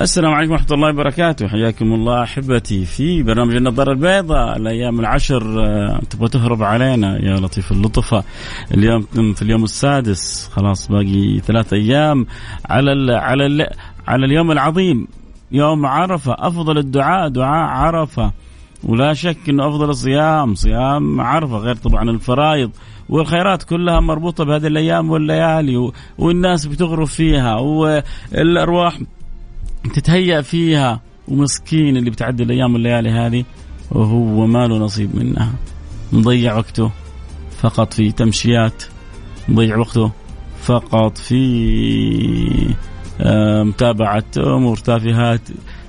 السلام عليكم ورحمة الله وبركاته. حياكم الله أحبتي في برنامج النظارة البيضاء الأيام العشر. آه، تبغى تهرب علينا يا لطيف اللطفة. اليوم في اليوم السادس. خلاص باقي ثلاثة أيام على ال على ال على اليوم العظيم. يوم عرفة. أفضل الدعاء دعاء عرفة. ولا شك أنه أفضل الصيام. صيام عرفة غير طبعا الفرائض. والخيرات كلها مربوطة بهذه الأيام والليالي والناس بتغرف فيها. والأرواح تتهيأ فيها ومسكين اللي بتعدي الأيام والليالي هذه وهو ما له نصيب منها. مضيع وقته فقط في تمشيات. مضيع وقته فقط في آه، متابعة أمور تافهات.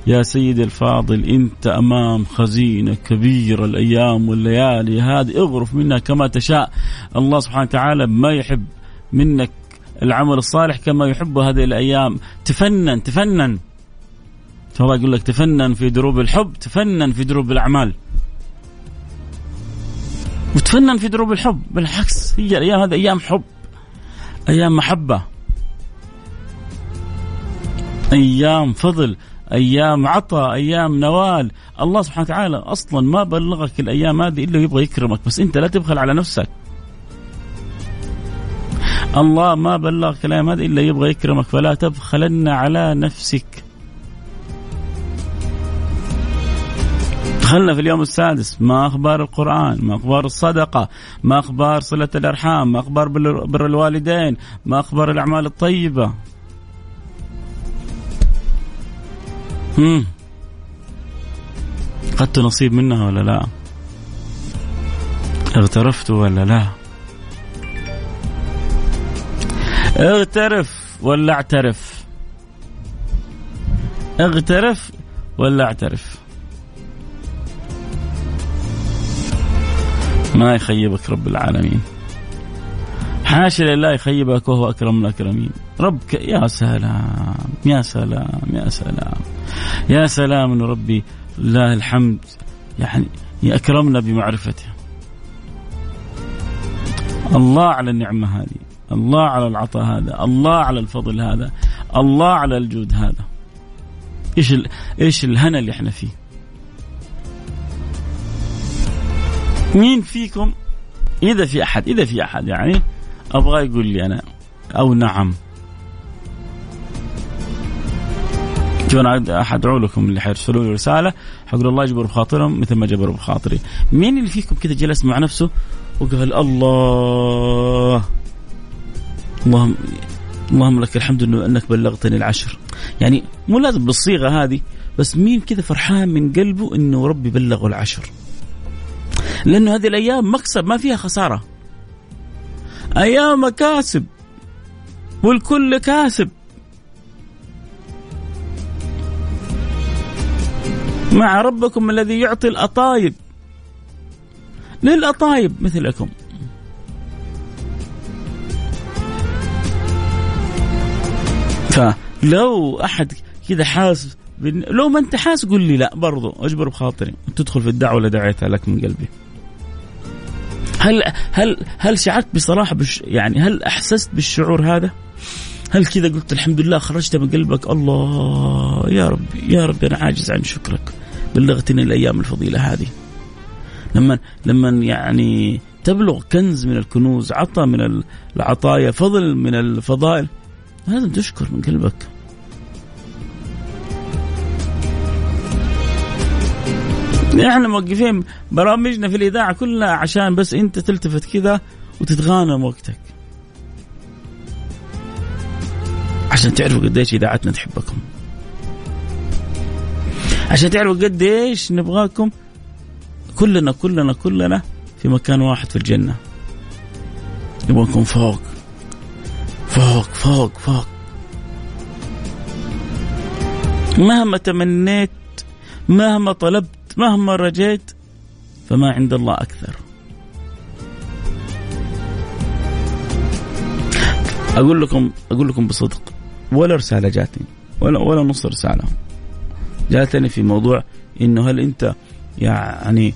يا سيدي الفاضل أنت أمام خزينة كبيرة الأيام والليالي هذه. اغرف منها كما تشاء. الله سبحانه وتعالى ما يحب منك العمل الصالح كما يحب هذه الأيام. تفنن تفنن. الله يقول لك تفنن في دروب الحب تفنن في دروب الأعمال. وتفنن في دروب الحب بالعكس هي الأيام هذه أيام حب أيام محبة. أيام فضل أيام عطاء أيام نوال. الله سبحانه وتعالى أصلا ما بلغك الأيام هذه إلا يبغى يكرمك بس أنت لا تبخل على نفسك. الله ما بلغك الأيام هذه إلا يبغى يكرمك فلا تبخلن على نفسك. دخلنا في اليوم السادس. ما أخبار القرآن؟ ما أخبار الصدقة؟ ما أخبار صلة الأرحام؟ ما أخبار بر الوالدين؟ ما أخبار الأعمال الطيبة؟ هم. أخذت نصيب منها ولا لا؟ اغترفت ولا لا؟ اغترف ولا اعترف؟ اغترف ولا اعترف؟ ما يخيبك رب العالمين. حاشا لله يخيبك وهو أكرم الأكرمين. ربك يا سلام يا سلام يا سلام. يا سلام ان ربي لله الحمد يعني اكرمنا بمعرفته. الله على النعمة هذه الله على العطاء هذا الله على الفضل هذا الله على الجود هذا. إيش إيش الهنا اللي إحنا فيه؟ مين فيكم؟ إذا في أحد إذا في أحد يعني أبغى يقول لي أنا. أو نعم. شوف أنا حدعو لكم اللي حيرسلوا لي رسالة حقول الله يجبر بخاطرهم مثل ما جبروا بخاطري. مين اللي فيكم كذا جلس مع نفسه وقال الله؟ اللهم اللهم لك الحمد انه إنك بلغتني العشر. يعني مو لازم بالصيغة هذه بس مين كذا فرحان من قلبه إنه ربي بلغه العشر. لأنه هذه الأيام مكسب ما فيها خسارة. أيام مكاسب والكل كاسب. مع ربكم الذي يعطي الأطايب. للأطايب مثلكم؟ فلو أحد كذا حاس لو ما أنت حاس قول لي لا برضو أجبر بخاطري. تدخل في الدعوة اللي دعيتها لك من قلبي. هل هل هل شعرت بصراحة بش يعني هل أحسست بالشعور هذا؟ هل كذا قلت الحمد لله خرجت من قلبك؟ الله يا ربي يا ربي أنا عاجز عن شكرك. بلغتني الأيام الفضيلة هذه. لما لما يعني تبلغ كنز من الكنوز عطاء من العطايا فضل من الفضائل لازم تشكر من قلبك. إحنا موقفين برامجنا في الإذاعة كلها عشان بس أنت تلتفت كذا وتتغانم وقتك. عشان تعرفوا قديش إذاعتنا تحبكم. عشان تعرفوا قديش نبغاكم كلنا كلنا كلنا في مكان واحد في الجنة. نبغاكم فوق. فوق فوق فوق. مهما تمنيت مهما طلبت مهما رجيت فما عند الله أكثر. أقول لكم أقول لكم بصدق. ولا رسالة جاتني. ولا ولا نص رسالة. جاتني في موضوع إنه هل أنت يعني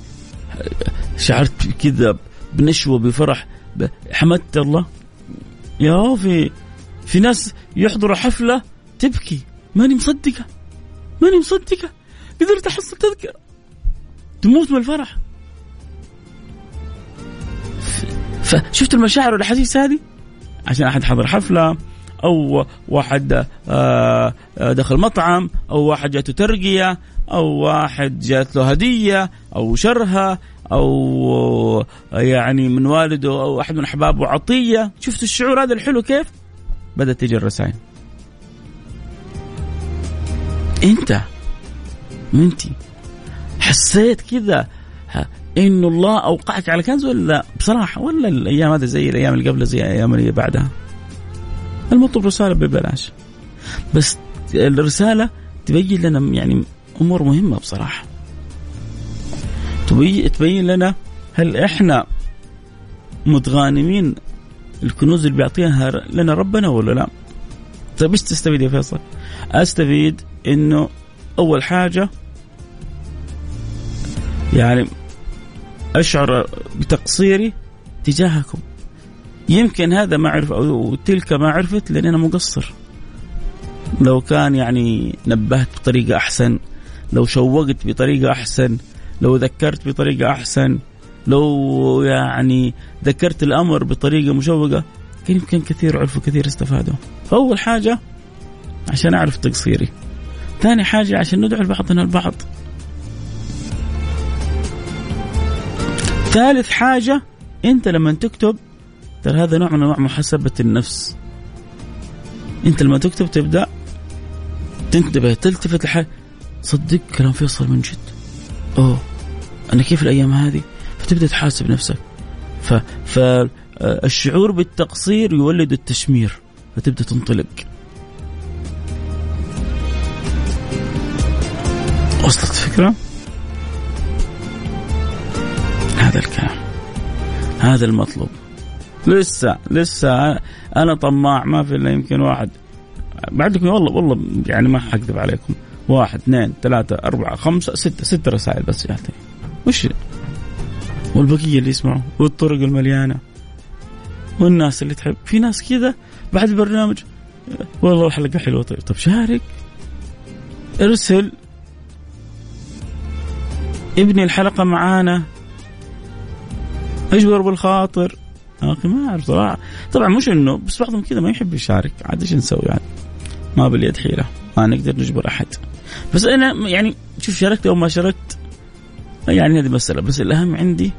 شعرت كذا بنشوة بفرح حمدت الله؟ يا في في ناس يحضروا حفلة تبكي. ماني مصدقة. ماني مصدقة. قدرت أحصل تذكرة. تموت من الفرح. فشفت المشاعر والأحاسيس هذه؟ عشان أحد حضر حفلة أو واحد آه، دخل مطعم أو واحد جاته ترقية أو واحد جات له هدية أو شرها أو يعني من والده أو أحد من أحبابه عطية. شفت الشعور هذا الحلو كيف؟ بدأت تجي الرسائل. أنت وانت حسيت كذا. إنه الله أوقعك على كنز ولا لا؟ بصراحة ولا الأيام هذه زي الأيام اللي قبلها زي الأيام اللي بعدها. المطلوب رسالة ببلاش. بس الرسالة تبين لنا يعني أمور مهمة بصراحة. تبين لنا هل إحنا متغانمين؟ الكنوز اللي بيعطيها لنا ربنا ولا لا؟ طيب إيش تستفيد يا فيصل؟ أستفيد إنه أول حاجة يعني أشعر بتقصيري تجاهكم. يمكن هذا ما عرف أو تلك ما عرفت لأن أنا مقصر. لو كان يعني نبهت بطريقة أحسن لو شوقت بطريقة أحسن لو ذكرت بطريقة أحسن لو يعني ذكرت الأمر بطريقة مشوقة كان يمكن كثير عرفوا كثير استفادوا. فاول حاجة عشان أعرف تقصيري. ثاني حاجة عشان ندعو بعضنا البعض. ثالث حاجة أنت لما تكتب ترى هذا نوع من أنواع محاسبة النفس. أنت لما تكتب تبدأ تنتبه تلتفت لحاجة صدق كلام فيصل من جد. أوه أنا كيف الأيام هذه؟ فتبدأ تحاسب نفسك. ف فالشعور بالتقصير يولد التشمير فتبدأ تنطلق. وصلت الفكرة؟ هذا الكلام. هذا المطلوب. لسه لسه أنا طماع ما في إلا يمكن واحد. بعدكم والله والله يعني ما حكذب عليكم. واحد اثنين ثلاثة أربعة خمسة ستة ستة رسائل بس جاتني وش والبقية اللي يسمعوا والطرق المليانة. والناس اللي تحب. في ناس كذا بعد البرنامج والله الحلقة حلوة. طيب طب شارك. ارسل. ابني الحلقة معانا. اجبر بالخاطر. أخي ما أعرف صراحة. طبعا مش إنه بس بعضهم كذا ما يحب يشارك. عاد إيش نسوي يعني؟ ما باليد حيلة. ما نقدر نجبر أحد. بس أنا يعني شوف شاركت أو ما شاركت يعني هذه مسألة. بس الأهم عندي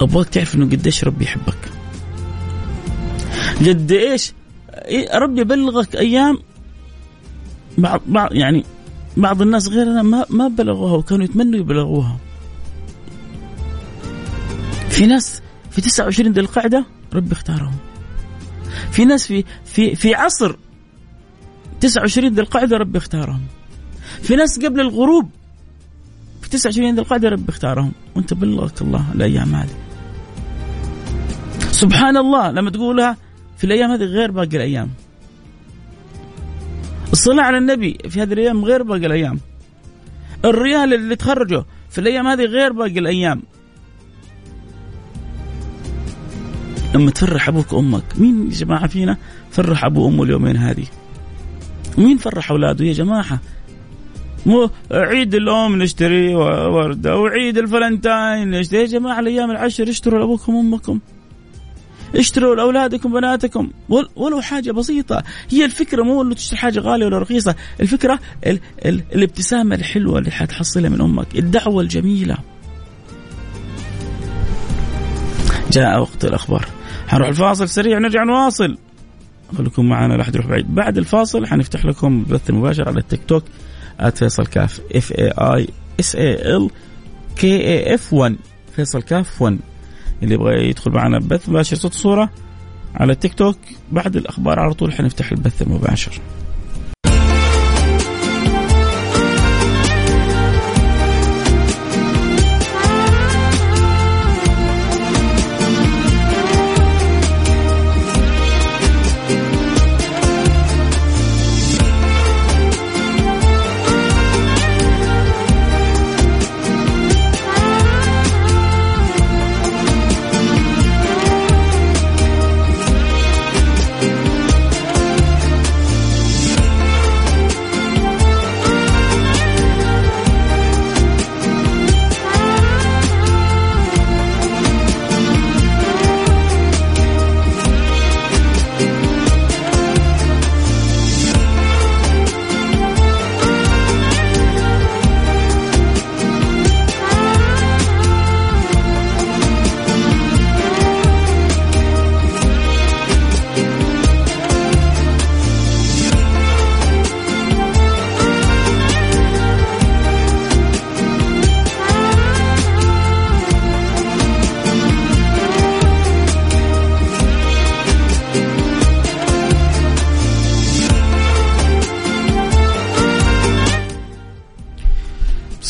أبغاك تعرف إنه قديش ربي يحبك. قد إيش ربي يبلغك أيام بعض بعض يعني بعض الناس غيرنا ما ما بلغوها وكانوا يتمنوا يبلغوها. في ناس في 29 ذي القعدة ربي اختارهم. في ناس في في في عصر 29 ذي القعدة ربي اختارهم. في ناس قبل الغروب في 29 ذي القعدة ربي اختارهم. وانت بلغك الله الأيام هذه. سبحان الله لما تقولها في الأيام هذه غير باقي الأيام. الصلاة على النبي في هذه الأيام غير باقي الأيام. الريال اللي تخرجه في الأيام هذه غير باقي الأيام. لما تفرح أبوك وأمك مين يا جماعة فينا فرح ابوه وأمه اليومين هذه؟ مين فرح أولاده يا جماعة؟ مو عيد الأم نشتري وردة وعيد الفلنتاين نشتري. يا جماعة الأيام العشر اشتروا لأبوكم وأمكم. اشتروا لأولادكم بناتكم ولو حاجة بسيطة. هي الفكرة مو إنه تشتري حاجة غالية ولا رخيصة. الفكرة ال ال الابتسامة الحلوة اللي حتحصلها من أمك الدعوة الجميلة. جاء وقت الأخبار. حنروح الفاصل سريع ونرجع نواصل. خليكم معنا لا أحد يروح بعيد. بعد الفاصل حنفتح لكم البث المباشر على التيك توك فيصل كاف. F A I S A L K A F 1 فيصل كاف 1 اللي يبغى يدخل معنا بث مباشر صوت صوره على التيك توك. بعد الأخبار على طول حنفتح البث المباشر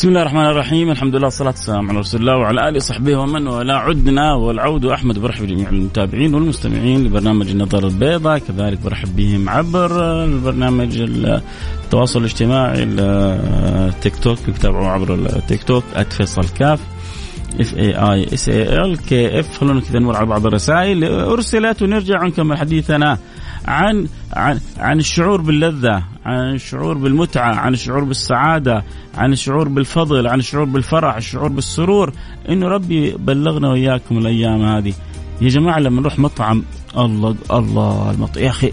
بسم الله الرحمن الرحيم. الحمد لله والصلاة والسلام على رسول الله وعلى آله وصحبه ومن والاه عدنا والعود أحمد. برحب بجميع المتابعين والمستمعين لبرنامج النظارة البيضاء. كذلك برحب بهم عبر البرنامج التواصل الاجتماعي التيك توك. يتابعوا عبر التيك توك @فيصل كاف. F A I S A L K F خلونا كذا نمر على بعض الرسائل. أرسلت ونرجع ونكمل حديثنا. عن عن عن الشعور باللذة، عن الشعور بالمتعة، عن الشعور بالسعادة، عن الشعور بالفضل، عن الشعور بالفرح، الشعور بالسرور، إنه ربي بلغنا وإياكم الأيام هذه. يا جماعة لما نروح مطعم الله الله المط... يا أخي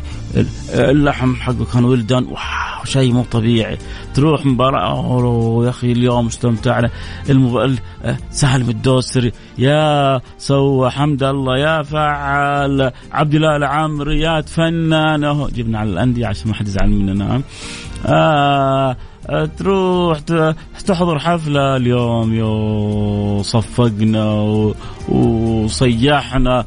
اللحم حقه كان ولدان واو شيء مو طبيعي. تروح مباراة يا أخي اليوم استمتعنا المب... سهل الدوسري يا سوى حمد الله يا فعل عبد الله العمري يا تفنن. جبنا على الأندية عشان ما حد يزعل مننا. آه تروح تحضر حفلة اليوم يو صفقنا وصيحنا.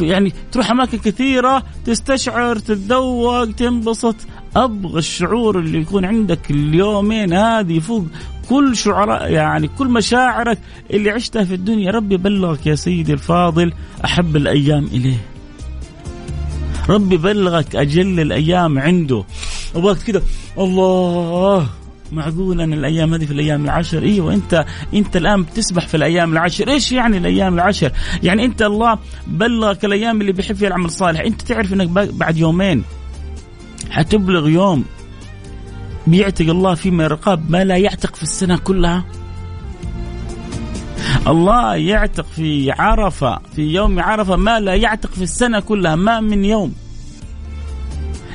يعني تروح أماكن كثيرة تستشعر تتذوق تنبسط. أبغى الشعور اللي يكون عندك اليومين هذه فوق كل شعراء يعني كل مشاعرك اللي عشتها في الدنيا. ربي بلغك يا سيدي الفاضل أحب الأيام إليه. ربي بلغك أجل الأيام عنده. وقت كده. الله. معقول ان الأيام هذه في الأيام العشر؟ أيوه انت أنت الآن بتسبح في الأيام العشر. إيش يعني الأيام العشر؟ يعني أنت الله بلغك الأيام اللي بيحب فيها العمل الصالح. أنت تعرف إنك بعد يومين حتبلغ يوم بيعتق الله فيه من الرقاب ما لا يعتق في السنة كلها. الله يعتق في عرفة في يوم عرفة ما لا يعتق في السنة كلها ما من يوم.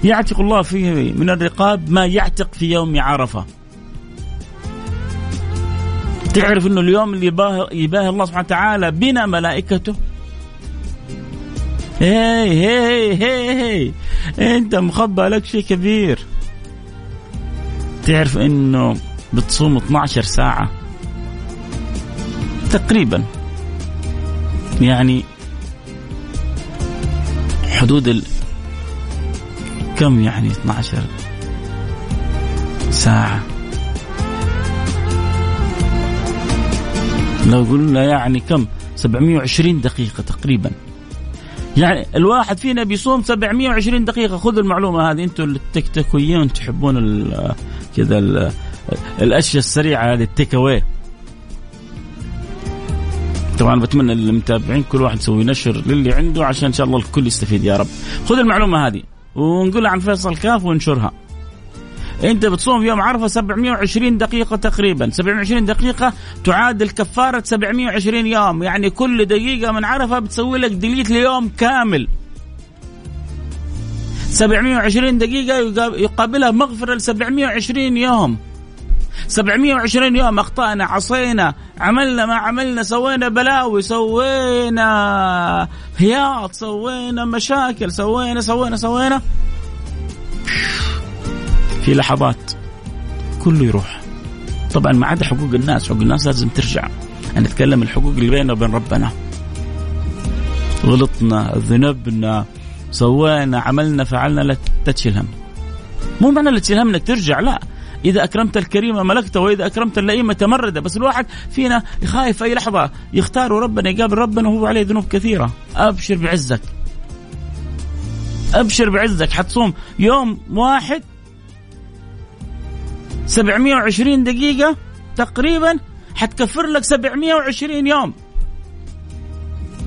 يعتق الله فيه من الرقاب ما يعتق في يوم عرفة. تعرف إنه اليوم اللي يباه يباهي الله سبحانه وتعالى بنا ملائكته؟ هي هي هي هي. أنت مخبى لك شيء كبير. تعرف إنه بتصوم 12 ساعة؟ تقريبا. يعني حدود. كم يعني 12 ساعة؟ لو قلنا يعني كم؟ 720 دقيقة تقريبا. يعني الواحد فينا بيصوم 720 دقيقة. خذوا المعلومة هذه أنتم التكتكويين تحبون كذا الأشياء السريعة هذه التيك أواي. طبعا بتمنى للمتابعين كل واحد يسوي نشر للي عنده عشان إن شاء الله الكل يستفيد يا رب. خذ المعلومة هذه. ونقولها عن فيصل كاف وننشرها. انت بتصوم يوم عرفة 720 دقيقة تقريبا. 720 دقيقة تعادل كفارة 720 يوم. يعني كل دقيقة من عرفة بتسوي لك ديليت ليوم كامل. 720 دقيقة يقابلها مغفرة ل 720 يوم. 720 يوم أخطأنا عصينا عملنا ما عملنا سوينا بلاوي سوينا هياط سوينا مشاكل سوينا سوينا سوينا. في لحظات كله يروح. طبعا ما عدا حقوق الناس حقوق الناس لازم ترجع. نتكلم الحقوق اللي بيننا وبين ربنا. غلطنا ذنبنا سوينا عملنا فعلنا لا تشيل هم. مو معنى لا تشيل هم إنك ترجع لا. إذا أكرمت الكريم ملكته وإذا أكرمت اللئيم تمرده بس الواحد فينا خايف أي لحظة يختار ربنا يقابل ربنا وهو عليه ذنوب كثيرة. أبشر بعزك. أبشر بعزك. حتصوم يوم واحد 720 دقيقة تقريبا حتكفر لك 720 يوم.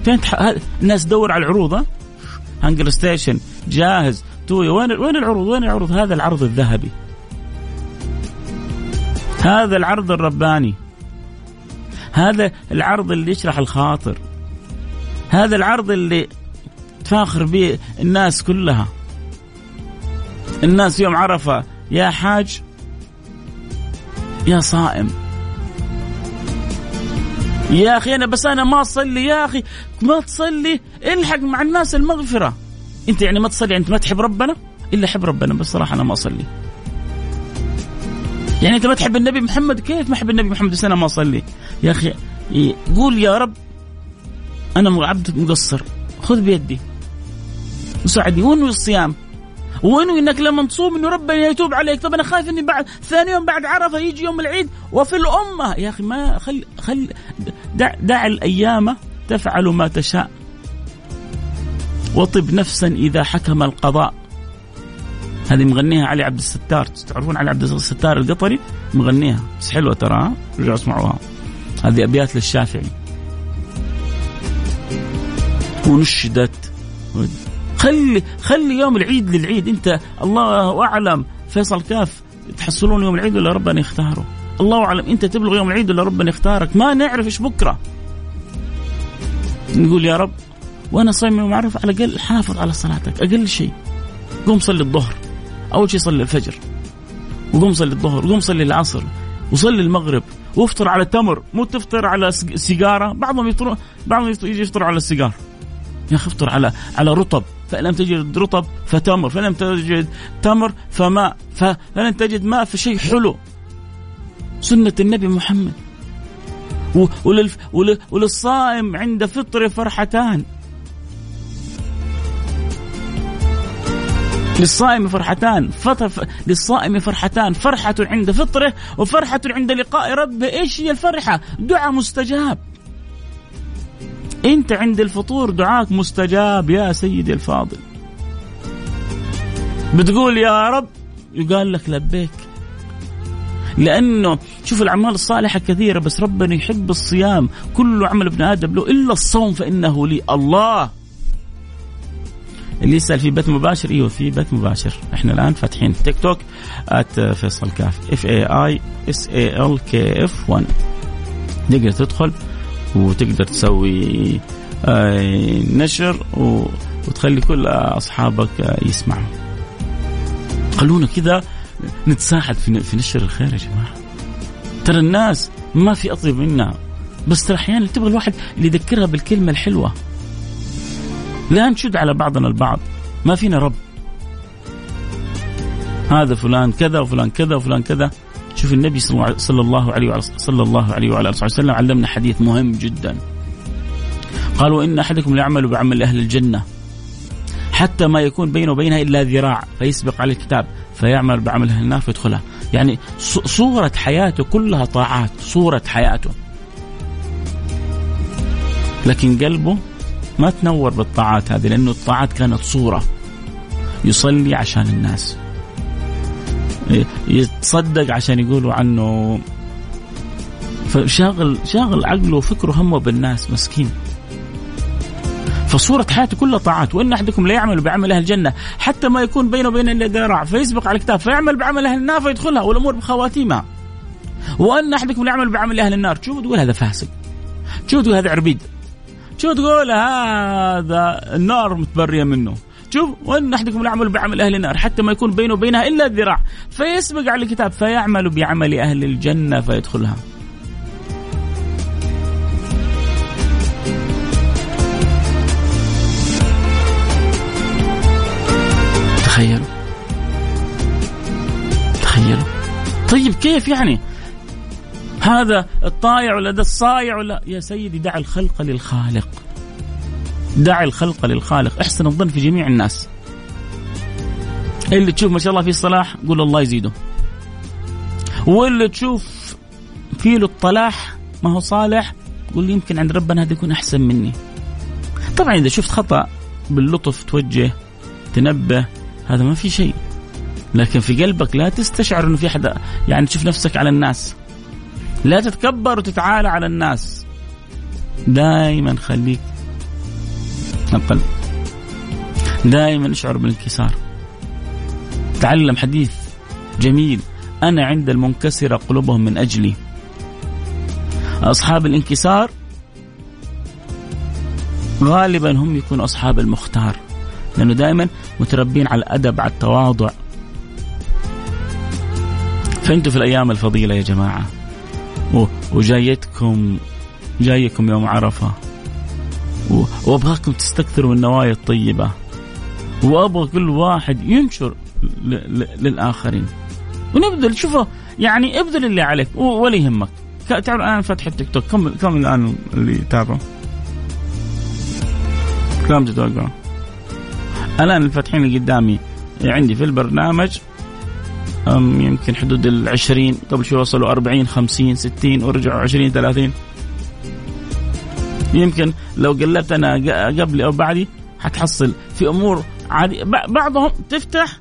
فين الناس تدور على العروض ها؟ HungerStation جاهز ToYou وين وين العروض؟ وين العروض؟ هذا العرض الذهبي. هذا العرض الرباني. هذا العرض اللي يشرح الخاطر. هذا العرض اللي تفاخر به الناس كلها. الناس يوم عرفة يا حاج يا صائم. يا أخي أنا بس أنا ما اصلي يا أخي ما تصلي الحق مع الناس المغفرة. أنت يعني ما تصلي أنت ما تحب ربنا؟ إلا حب ربنا بس صراحة أنا ما أصلي. يعني أنت ما تحب النبي محمد؟ كيف ما أحب النبي محمد؟ بس أنا ما أصلي. يا أخي قول يا رب أنا عبد مقصر. خذ بيدي. وساعدني. وين الصيام؟ وانه إنك لما تصوم إنه ربنا يتوب عليك؟ طب أنا خايف إني بعد ثاني يوم بعد عرفة يجي يوم العيد وفي الأمة. يا أخي ما خل خل دع, دع الأيام تفعل ما تشاء. وطب نفسا إذا حكم القضاء. هذه مغنيها علي عبد الستار. تعرفون علي عبد الستار القطري؟ مغنيها. بس حلوة ترى رجعوا اسمعوها. هذه أبيات للشافعي. ونشدت. خلي خلي يوم العيد للعيد. انت الله أعلم. فيصل كاف تحصلون يوم العيد ولا ربنا يختاره؟ الله أعلم. انت تبلغ يوم العيد ولا ربنا يختارك؟ ما نعرف إيش بكرة. نقول يا رب وأنا صايم يوم عرف على الأقل حافظ على صلاتك. أقل شيء. قوم صلي الظهر. أول شيء صلي الفجر وقوم صلي الظهر وقوم صلي العصر وصلي المغرب وافطر على تمر مو تفطر على سيجارة بعضهم يفطرون بعضهم يجي يفطر على السيجار. يا أخي افطر على على رطب فلم تجد رطب فتمر فلم تجد تمر فماء فلم تجد ماء فشيء حلو. سنة النبي محمد. وللصائم عند فطره فرحتان. للصائم فرحتان. للصائم فرحتان. فرحة عند فطره وفرحة عند لقاء ربه. إيش هي الفرحة؟ دعاء مستجاب. أنت عند الفطور دعاك مستجاب يا سيدي الفاضل. بتقول يا رب يقال لك لبيك. لأنه شوف الأعمال الصالحة كثيرة بس ربنا يحب الصيام. كل عمل ابن آدم له إلا الصوم فإنه لي الله. اللي يسأل في بث مباشر إيوه في بث مباشر. إحنا الآن فاتحين تيك توك فيصل كاف. F A I S A L K F 1 تقدر تدخل وتقدر تسوي آه، نشر وتخلي كل أصحابك آه، يسمعوا. خلونا كذا نتساعد في نشر الخير يا جماعة. ترى الناس ما في أطيب منا بس ترى أحيانا تبغى الواحد اللي يذكرها بالكلمة الحلوة. لا نشد على بعضنا البعض. ما فينا رب. هذا فلان كذا وفلان كذا وفلان كذا. شوف النبي صلى الله عليه وعلى صلى الله عليه وعلى آله وسلم علمنا حديث مهم جدا. قال وان أحدكم ليعمل بعمل أهل الجنة. حتى ما يكون بينه وبينها إلا ذراع فيسبق على الكتاب فيعمل بعمل أهل النار فيدخلها. يعني صورة حياته كلها طاعات صورة حياته. لكن قلبه ما تنور بالطاعات هذه لأنه الطاعات كانت صورة يصلي عشان الناس. يتصدق عشان يقولوا عنه. فشاغل شاغل عقله وفكره همه بالناس مسكين. فصورة حياته كلها طاعات. وإن أحدكم لا يعمل بعمل أهل الجنة حتى ما يكون بينه وبين إلا ذراع فيسبق على الكتاب فيعمل بعمل أهل النار فيدخلها والأمور بخواتيمها. وأن أحدكم لا يعمل بعمل أهل النار تشوف تقول هذا فاسق؟ تشوف تقول هذا عربيد؟ شو تقول؟ هذا النار متبرية منه. شوف وان احدكم يعمل بعمل أهل النار؟ حتى ما يكون بينه وبينها إلا الذراع. فيسبق على الكتاب فيعمل بعمل أهل الجنة فيدخلها. تخيلوا. تخيلوا. طيب كيف يعني؟ هذا الطايع ولا ده الصايع ولا يا سيدي دع الخلق للخالق. دع الخلق للخالق. احسن الظن في جميع الناس. اللي تشوف ما شاء الله فيه صلاح قول الله يزيده. واللي تشوف فيه له الطلاح ما هو صالح قول يمكن عند ربنا هذا يكون أحسن مني. طبعا إذا شفت خطأ باللطف توجه تنبه هذا ما في شيء. لكن في قلبك لا تستشعر إنه في حدا يعني تشوف نفسك على الناس. لا تتكبر وتتعالى على الناس. دائما خليك القلب. دائما اشعر بالانكسار. تعلم حديث جميل. أنا عند المنكسرة قلوبهم من أجلي. أصحاب الانكسار غالبا هم يكونوا أصحاب المختار. لأنه دائما متربين على الأدب على التواضع. فانتم في الأيام الفضيلة يا جماعة. وجايتكم جايكم يوم عرفة. وأبغاكم تستكثروا من النوايا الطيبة. وأبغى كل واحد ينشر للآخرين. ونبذل شوفوا يعني ابذل اللي عليك ولا يهمك تعرف الان فتح التيك توك. كم كم الآن اللي يتابعوا؟ كم تتوقع الآن الفاتحين اللي قدامي عندي في البرنامج يمكن حدود العشرين قبل شوي وصلوا أربعين خمسين ستين ورجعوا عشرين ثلاثين. يمكن لو قلبت أنا قبلي أو بعدي حتحصل. في أمور عادي بعضهم تفتح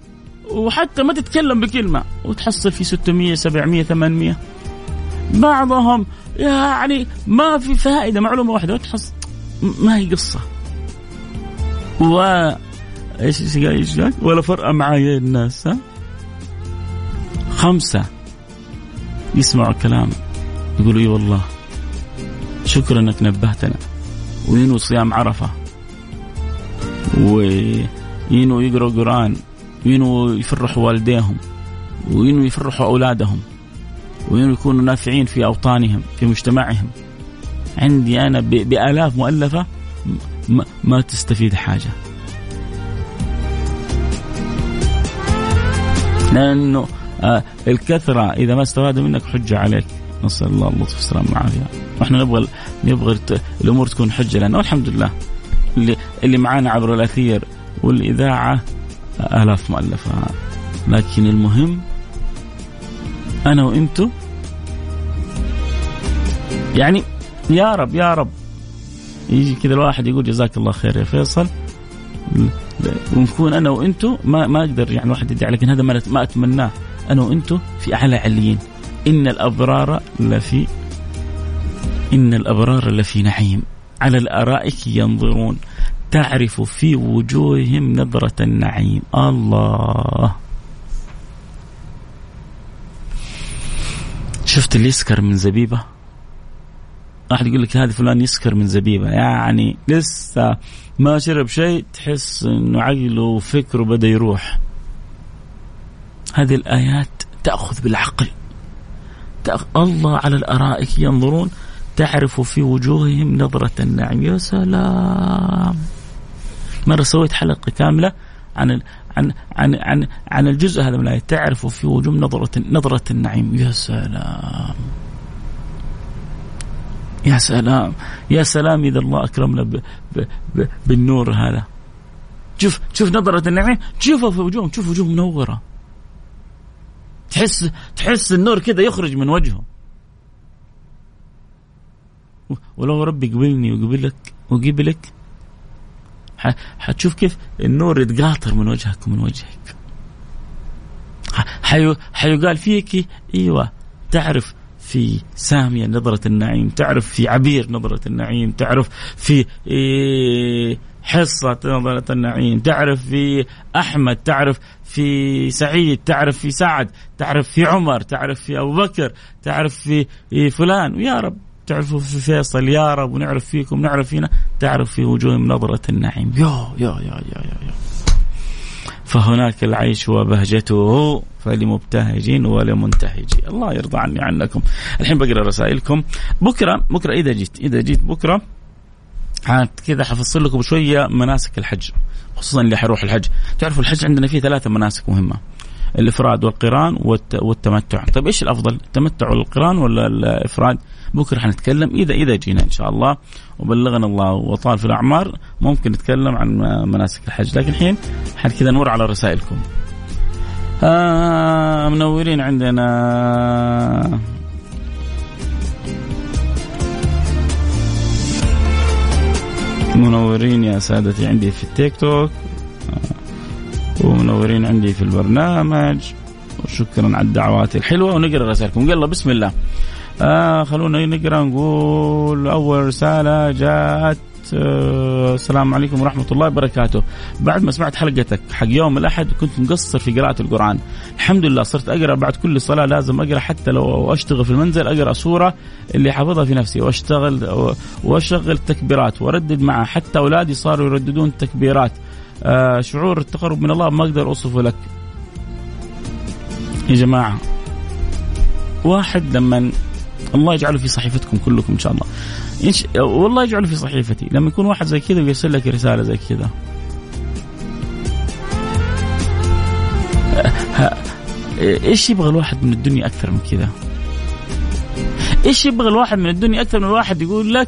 وحتى ما تتكلم بكلمة وتحصل في 600 700 800 بعضهم يعني ما في فائدة معلومة واحدة وتحصل ما هي قصة. و إيش إيش ولا فرقة معايا الناس ها؟ خمسة. يسمعوا الكلام يقولوا إي والله شكرا إنك نبهتنا. وينو صيام عرفة. وينو يقرأوا قرآن. وينو يفرحوا والديهم. وينو يفرحوا أولادهم. وينو يكونوا نافعين في أوطانهم في مجتمعهم. عندي أنا بآلاف مؤلفة ما تستفيد حاجة. لأنه آه الكثرة إذا ما استفادوا منك حجة عليك. نسأل الله اللطف والسلام والعافية. وإحنا نبغى نبغى الأمور تكون حجة لنا. والحمد لله اللي اللي معانا عبر الأثير والإذاعة آلاف مؤلفة لكن المهم أنا وأنتو. يعني يا رب يا رب. يجي كذا الواحد يقول جزاك الله خير يا فيصل. ونكون أنا وإنتو ما ما أقدر يعني واحد يدعي لكن هذا ما أتمناه. أنا وأنتو في أعلى عليين. إن الأبرار لفي إن الأبرار لفي نعيم. على الأرائك ينظرون. تعرف في وجوههم نظرة النعيم. الله. شفت اللي يسكر من زبيبة؟ واحد يقول لك هذا فلان يسكر من زبيبة. يعني لسه ما شرب شيء تحس إنه عقله وفكره بدأ يروح. هذه الآيات تأخذ بالعقل. تأخذ الله على الأرائك ينظرون تعرف في وجوههم نظرة النعيم. يا سلام! مرة سويت حلقة كاملة عن عن عن عن عن الجزء هذا من الآية. تعرف في وجوههم نظرة نظرة النعيم. يا سلام! يا سلام! يا سلام إذا الله أكرمنا ب ب ب بالنور هذا. شوف شوف نظرة النعيم. شوفها في وجوههم. شوف وجوههم منورة. تحس تحس النور كذا يخرج من وجههم ولو ربي قبلني وقبلك وقبلك حتشوف كيف النور يتقاطر من وجهك ومن وجهك. حيقال فيك إيوه تعرف في سامية نظرة النعيم تعرف في عبير نظرة النعيم تعرف في إيه، حصة نظرة النعيم تعرف في أحمد تعرف في سعيد تعرف في سعد تعرف في عمر تعرف في أبو بكر تعرف في إيه، فلان. ويا رب تعرفوا في فيصل يا رب ونعرف فيكم نعرف فينا تعرف في وجوههم نظرة النعيم. يو يو يو يو يو, يو. فهناك العيش وبهجته فلمبتهج ولمنتهج الله يرضى عني عنكم. الحين بقرأ رسائلكم. بكرة بكرة إذا جيت إذا جيت بكرة كذا حفصل لكم شوية مناسك الحج خصوصا اللي حيروح الحج. تعرفوا الحج عندنا فيه ثلاثة مناسك مهمة الإفراد والقران والتمتع. طيب إيش الأفضل التمتع والقران ولا الإفراد؟ بكرة حنتكلم. إذا إذا جينا إن شاء الله وبلغنا الله وطال في الأعمار ممكن نتكلم عن مناسك الحج. لكن الحين كذا نور على رسائلكم. آه منورين عندنا. منورين يا سادتي عندي في التيك توك آه، ومنورين عندي في البرنامج. وشكرا على الدعوات الحلوة ونقرأ رسائلكم. يلا بسم الله. آه خلونا نقرأ نقول أول رسالة جاءت آه السلام عليكم ورحمة الله وبركاته. بعد ما سمعت حلقتك حق يوم الأحد كنت مقصر في قراءة القرآن. الحمد لله صرت أقرأ بعد كل صلاة لازم أقرأ حتى لو أشتغل في المنزل أقرأ سورة اللي حافظها في نفسي وأشتغل وأشغل تكبيرات وأردد معها. حتى أولادي صاروا يرددون تكبيرات. آه شعور التقرب من الله ما أقدر أوصفه لك. يا جماعة واحد لما الله يجعله في صحيفتكم كلكم إن شاء الله. إنش... والله يجعله في صحيفتي. لما يكون واحد زي كذا ويرسل لك رسالة زي كذا. إيش يبغى الواحد من الدنيا أكثر من كذا؟ إيش يبغى الواحد من الدنيا أكثر من الواحد يقول لك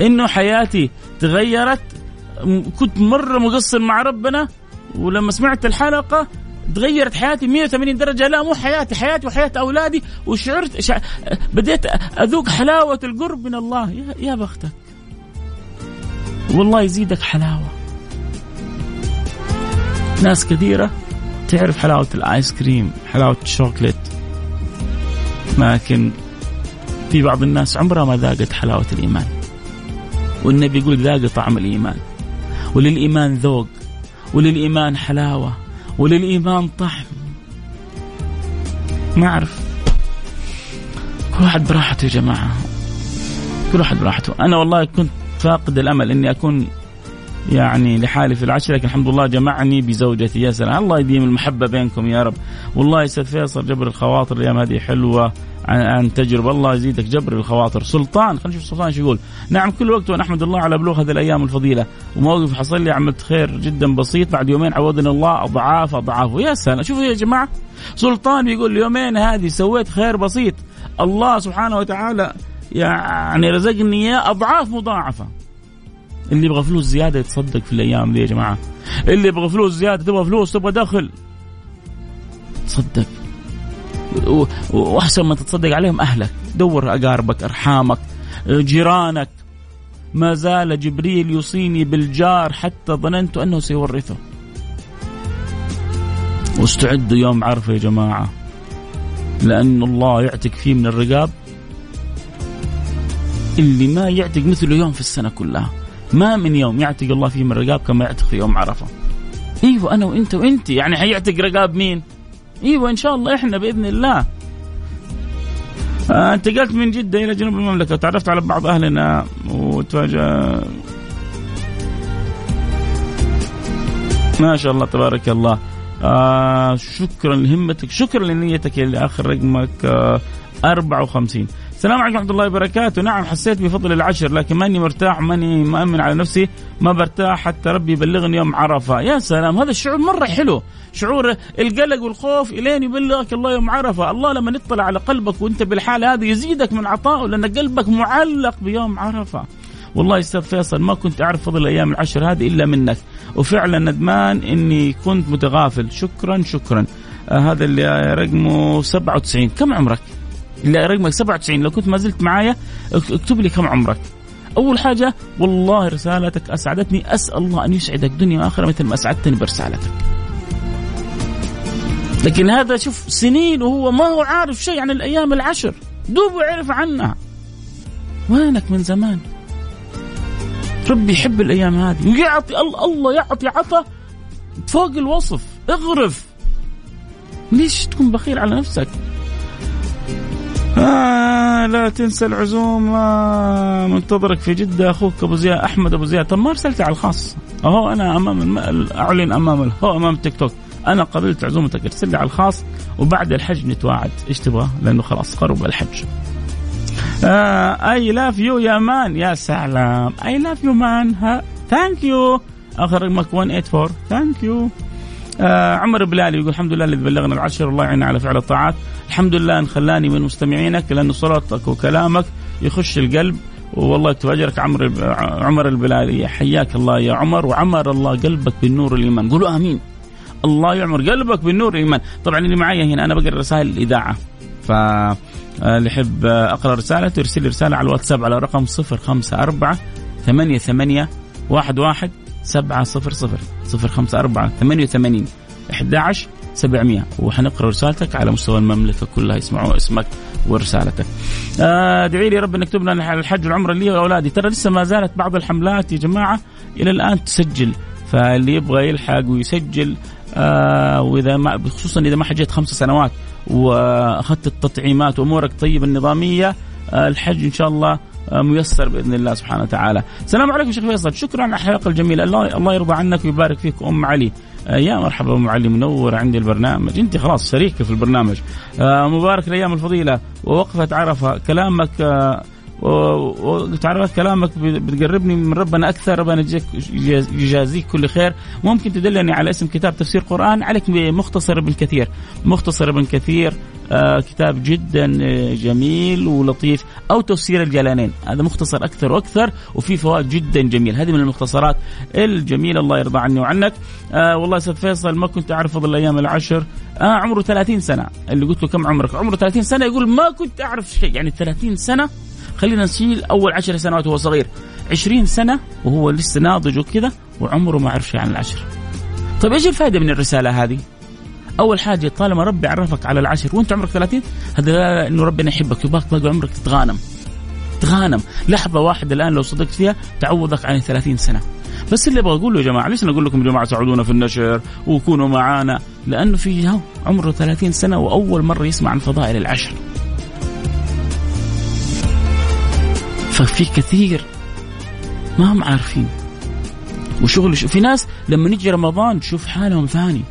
إنه حياتي تغيرت كنت مرة مقصر مع ربنا ولما سمعت الحلقة تغيرت حياتي 180 درجة. لا مو حياتي حياتي وحياة أولادي. وشعرت شع... بديت أذوق حلاوة القرب من الله. يا, يا بختك. والله يزيدك حلاوة. ناس كثيرة تعرف حلاوة الآيس كريم حلاوة الشوكليت. لكن في بعض الناس عمرها ما ذاقت حلاوة الإيمان. والنبي يقول ذاق طعم الإيمان. وللإيمان ذوق وللإيمان حلاوة. وللإيمان طعم ما أعرف. كل واحد براحته يا جماعة. كل واحد براحته. أنا والله كنت فاقد الأمل إني أكون يعني لحالي في العشرة لكن الحمد لله جمعني بزوجتي. يا سلام. الله يديم المحبة بينكم يا رب. والله يا فيصل جبر الخواطر الأيام هذه حلوة. عن, تجربة. الله يزيدك جبر الخواطر. سلطان خلينا نشوف سلطان شو يقول. نعم كل وقت وأنا أحمد الله على بلوغ هذه الأيام الفضيلة. وموقف حصل لي عملت خير جدا بسيط. بعد يومين عوضنا الله أضعاف أضعاف. يا سلام. شوفوا يا جماعة سلطان بيقول اليومين هذه سويت خير بسيط. الله سبحانه وتعالى يعني رزقني إياه أضعاف مضاعفة. اللي يبغى فلوس زيادة يتصدق في الأيام دي يا جماعة. اللي يبغى فلوس زيادة تبغى فلوس تبغى دخل. تصدق. وأحسن ما تتصدق عليهم أهلك. دور أقاربك أرحامك جيرانك. ما زال جبريل يوصيني بالجار حتى ظننت أنه سيورثه. واستعدوا يوم عرفه يا جماعة. لأن الله يعتق فيه من الرقاب. اللي ما يعتق مثله يوم في السنة كلها. ما من يوم يعتق الله فيه من الرقاب كما يعتق في يوم عرفة. أيوه أنا وأنت وانت يعني حيعتق رقاب مين؟ إيوه إن شاء الله إحنا بإذن الله. آه انتقلت من جدة إلى جنوب المملكة. وتعرفت على بعض أهلنا وتواجه ما شاء الله تبارك الله. آه شكرا لهمتك شكرا لنيتك اللي آخر رقمك آه 54 السلام عليكم ورحمة الله وبركاته. نعم حسيت بفضل العشر لكن ماني مرتاح ماني مأمن على نفسي ما برتاح حتى ربي يبلغني يوم عرفة. يا سلام هذا الشعور مرة حلو. شعور القلق والخوف إلين يبلغك الله يوم عرفة. الله لما يطلع على قلبك وأنت بالحالة هذه يزيدك من عطائه لأن قلبك معلق بيوم عرفة. والله أستاذ فيصل ما كنت أعرف فضل الأيام العشر هذه إلا منك. وفعلا ندمان إني كنت متغافل. شكرا شكرا. آه هذا اللي رقمه 97 كم عمرك؟ اللي رقمك 97 لو كنت ما زلت معايا اكتب لي كم عمرك. أول حاجة والله رسالتك أسعدتني. أسأل الله أن يسعدك دنيا واخره مثل ما أسعدتني برسالتك. لكن هذا شوف سنين وهو ما هو عارف شيء عن الأيام العشر. دوب يعرف عنها. وينك من زمان؟ ربي يحب الأيام هذه. ويعطي الله يعطي عطا فوق الوصف. اغرف. ليش تكون بخيل على نفسك؟ آه لا تنسى العزومة منتظرك في جدة. أخوك أبو زياد أحمد أبو زياد. طب ما أرسلت على الخاص. أهو أنا أمام الم... أعلن أمام هو أمام التيك توك. أنا قبلت عزومتك. ارسل لي على الخاص وبعد الحج نتواعد. إيش تبغى؟ لأنه خلاص قرب الحج. I love you يا man. يا سلام. I love you man. thank you آخر رقمك 184 thank you آه عمر بلالي يقول الحمد لله الذي بلغنا العشر الله يعيننا على فعل الطاعات. الحمد لله أن خلاني من مستمعينك لأن صلاتك وكلامك يخش القلب. والله يكتب اجرك عمر عمر البلالي حياك الله يا عمر وعمر الله قلبك بالنور الإيمان. قولوا آمين. الله يعمر قلبك بالنور الإيمان. طبعا اللي معي هنا أنا بقرأ رسائل الإذاعة. ف اللي يحب أقرأ رسالته يرسل لي رسالة على الواتساب على رقم 054 ثمانية ثمانية واحد واحد سبعة صفر صفر صفر خمسة أربعة ثمانية وثمانين أحد عشر سبعمية. وحنقرأ رسالتك على مستوى المملكة كلها يسمعوا اسمك ورسالتك. ادعي آه لي رب ان يكتب لنا الحج والعمرة لي وأولادي. ترى لسه ما زالت بعض الحملات يا جماعة إلى الآن تسجل. فاللي يبغى يلحق ويسجل آه وإذا ما خصوصا إذا ما حجيت خمس سنوات وأخذت التطعيمات وأمورك طيبة النظامية آه الحج إن شاء الله ميسر بإذن الله سبحانه وتعالى. السلام عليكم شيخ فيصل، شكرا على الحلقة الجميلة، الله الله يرضى عنك ويبارك فيك. أم علي. آه يا مرحبا أم علي. منور عندي البرنامج، أنت خلاص شريكة في البرنامج. آه مبارك الأيام الفضيلة. ووقفة عرفة، كلامك آه وتعرف كلامك بتقربني من ربنا أكثر ربنا يجازيك كل خير. ممكن تدلني على اسم كتاب تفسير قرآن عليك بمختصر ابن كثير. مختصر ابن كثير آه كتاب جدا آه، جميل ولطيف. أو تفسير الجلالين. هذا مختصر أكثر وأكثر وفي فوائد جدا جميل. هذه من المختصرات الجميلة. الله يرضى عني وعنك. آه والله أستاذ فيصل ما كنت أعرف فضل الأيام العشر. آه عمره 30 سنة. اللي قلت له كم عمرك؟ عمره 30 سنة يقول ما كنت أعرف شيء. يعني 30 سنة خلينا نشيل أول عشر سنوات وهو صغير. 20 سنة وهو لسه ناضج وكذا وعمره ما عرف شيء عن العشر. طيب إيش الفائدة من الرسالة هذه؟ أول حاجة طالما ربي عرفك على العشر وأنت عمرك 30 هذا إنه ربنا يحبك يبغاك باقي عمرك تتغانم. تغانم لحظة واحدة الآن لو صدقت فيها تعوضك عن 30 سنة. بس اللي أبغى أقوله يا جماعة ليش نقول لكم يا جماعة ساعدونا في النشر وكونوا معانا؟ لأنه في عمره 30 سنة وأول مرة يسمع عن فضائل العشر. ففي كثير. ما هم عارفين. وشغل في ناس لما يجي رمضان تشوف حالهم ثاني.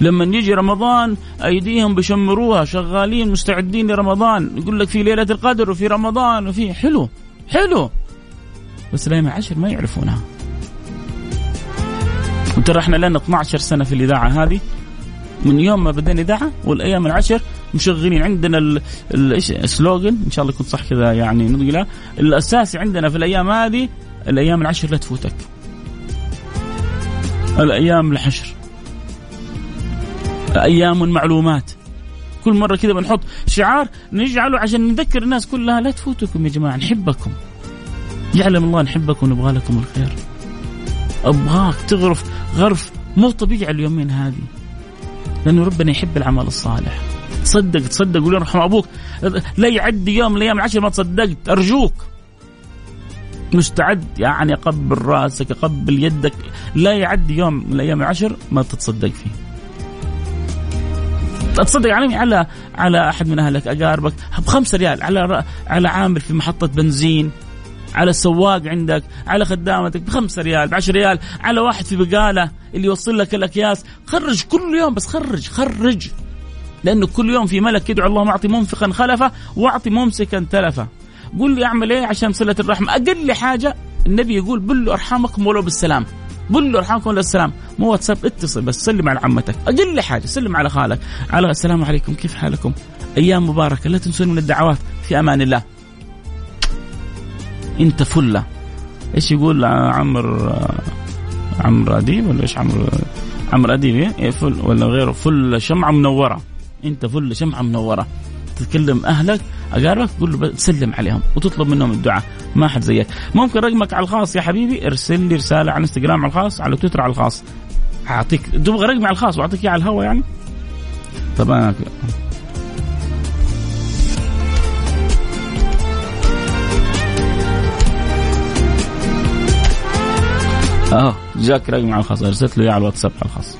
لما يجي رمضان أيديهم بيشمروها شغالين مستعدين لرمضان. يقول لك في ليلة القدر وفي رمضان وفي حلو حلو. بس الأيام العشر ما يعرفونها. وترى إحنا لنا 12 سنة في الإذاعة هذه. من يوم ما بدينا إذاعة والأيام العشر مشغلين عندنا إيش السلوجن إن شاء الله يكون صح كذا يعني نقول الأساسي عندنا في الأيام هذه الأيام العشر لا تفوتك. الأيام الحشر. أيام المعلومات. كل مرة كذا بنحط شعار نجعله عشان نذكر الناس كلها لا تفوتكم يا جماعة نحبكم. يعلم الله نحبكم ونبغى لكم الخير. أبغاك تغرف غرف مو طبيعي اليومين هذه. لأنه ربنا يحب العمل الصالح. صدق تصدق قول يرحم أبوك. لا يعدي يوم من الأيام العشر ما تصدقت أرجوك. مستعد يعني اقبل رأسك اقبل يدك. لا يعدي يوم من الأيام العشر ما تتصدق فيه. تصدق يعني على على أحد من أهلك أقاربك. بخمسة ريال على على عامل في محطة بنزين. على السواق عندك على خدامتك بخمسة ريال بعشر ريال على واحد في بقالة اللي يوصل لك الأكياس. خرج كل يوم بس خرج خرج. لأنه كل يوم في ملك يدعو اللهم أعطي منفقا خلفه وأعطي ممسكا تلفه. قل لي أعمل إيه عشان صلة الرحم؟ أقل حاجة النبي يقول بلوا أرحامكم ولو بالسلام. بلوا أرحامكم ولو بالسلام. مو واتساب اتصل بس سلم على عمتك. أقل حاجة سلم على خالك. على السلام عليكم كيف حالكم؟ أيام مباركة لا تنسون من الدعوات. في أمان الله. انت فلة. إيش يقول عمرو عمرو أديب ولا إيش عمرو؟ عمرو أديب إيه؟ فل ولا غيره. فل شمعة منورة. انت فل شمعة منورة. تتكلم أهلك أقاربك قول له سلم عليهم وتطلب منهم الدعاء. ما حد زيك. ممكن رقمك على الخاص يا حبيبي. ارسل لي رسالة على إنستغرام على الخاص على تويتر على الخاص. أعطيك تبغى رقمي على الخاص وأعطيك إياه على الهواء يعني. طبعا آه جاك رقم على الخاص أرسلت له إياه على الواتساب على الخاص.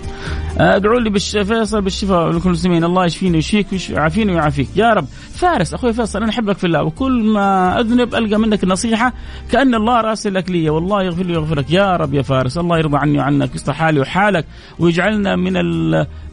آه، ادعوا لي. فيصل بالشفاء لكل المسلمين. الله يشفيني ويشفيك ويعافيني ويعافيك. يا رب. فارس أخوي فيصل أنا أحبك في الله وكل ما أذنب ألقى منك النصيحه كأن الله راسلك لي. والله يغفر لي ويغفر لك. يا رب يا فارس الله يرضى عني وعنك ويصلح حالي وحالك ويجعلنا من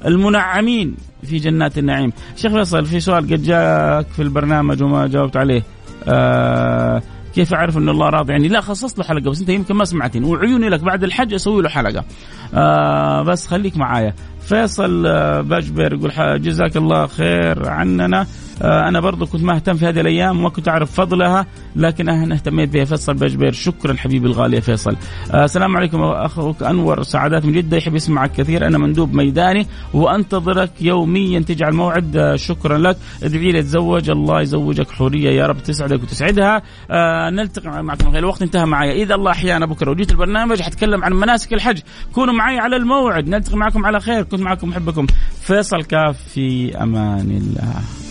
المنعمين في جنات النعيم. شيخ فيصل في سؤال قد جاءك في البرنامج وما جاوبت عليه. آه كيف أعرف إن الله راضي عني؟ لا خصصت له حلقة بس أنت يمكن ما سمعتني وعيوني لك بعد الحج أسوي له حلقة. آه بس خليك معايا. فيصل آه باجبر يقول جزاك الله خير عننا أنا برضو كنت ما اهتم في هذه الأيام وما كنت أعرف فضلها لكن أنا اهتميت بها. فيصل بجبير شكرا حبيبي الغالي يا فيصل. آه السلام عليكم أخوك أنور سعادات من جدة يحب يسمعك كثير. أنا مندوب ميداني وأنتظرك يوميا تجعل موعد. آه شكرا لك. ادعي لي أتزوج. الله يزوجك حورية يا رب تسعدك وتسعدها. آه نلتقي معكم الوقت. انتهى معي. إذا الله أحيانا بكرة وجيت البرنامج حتكلم عن مناسك الحج. كونوا معي على الموعد. نلتقي معكم على خير. كنت معكم محبكم فيصل كاف في أمان الله.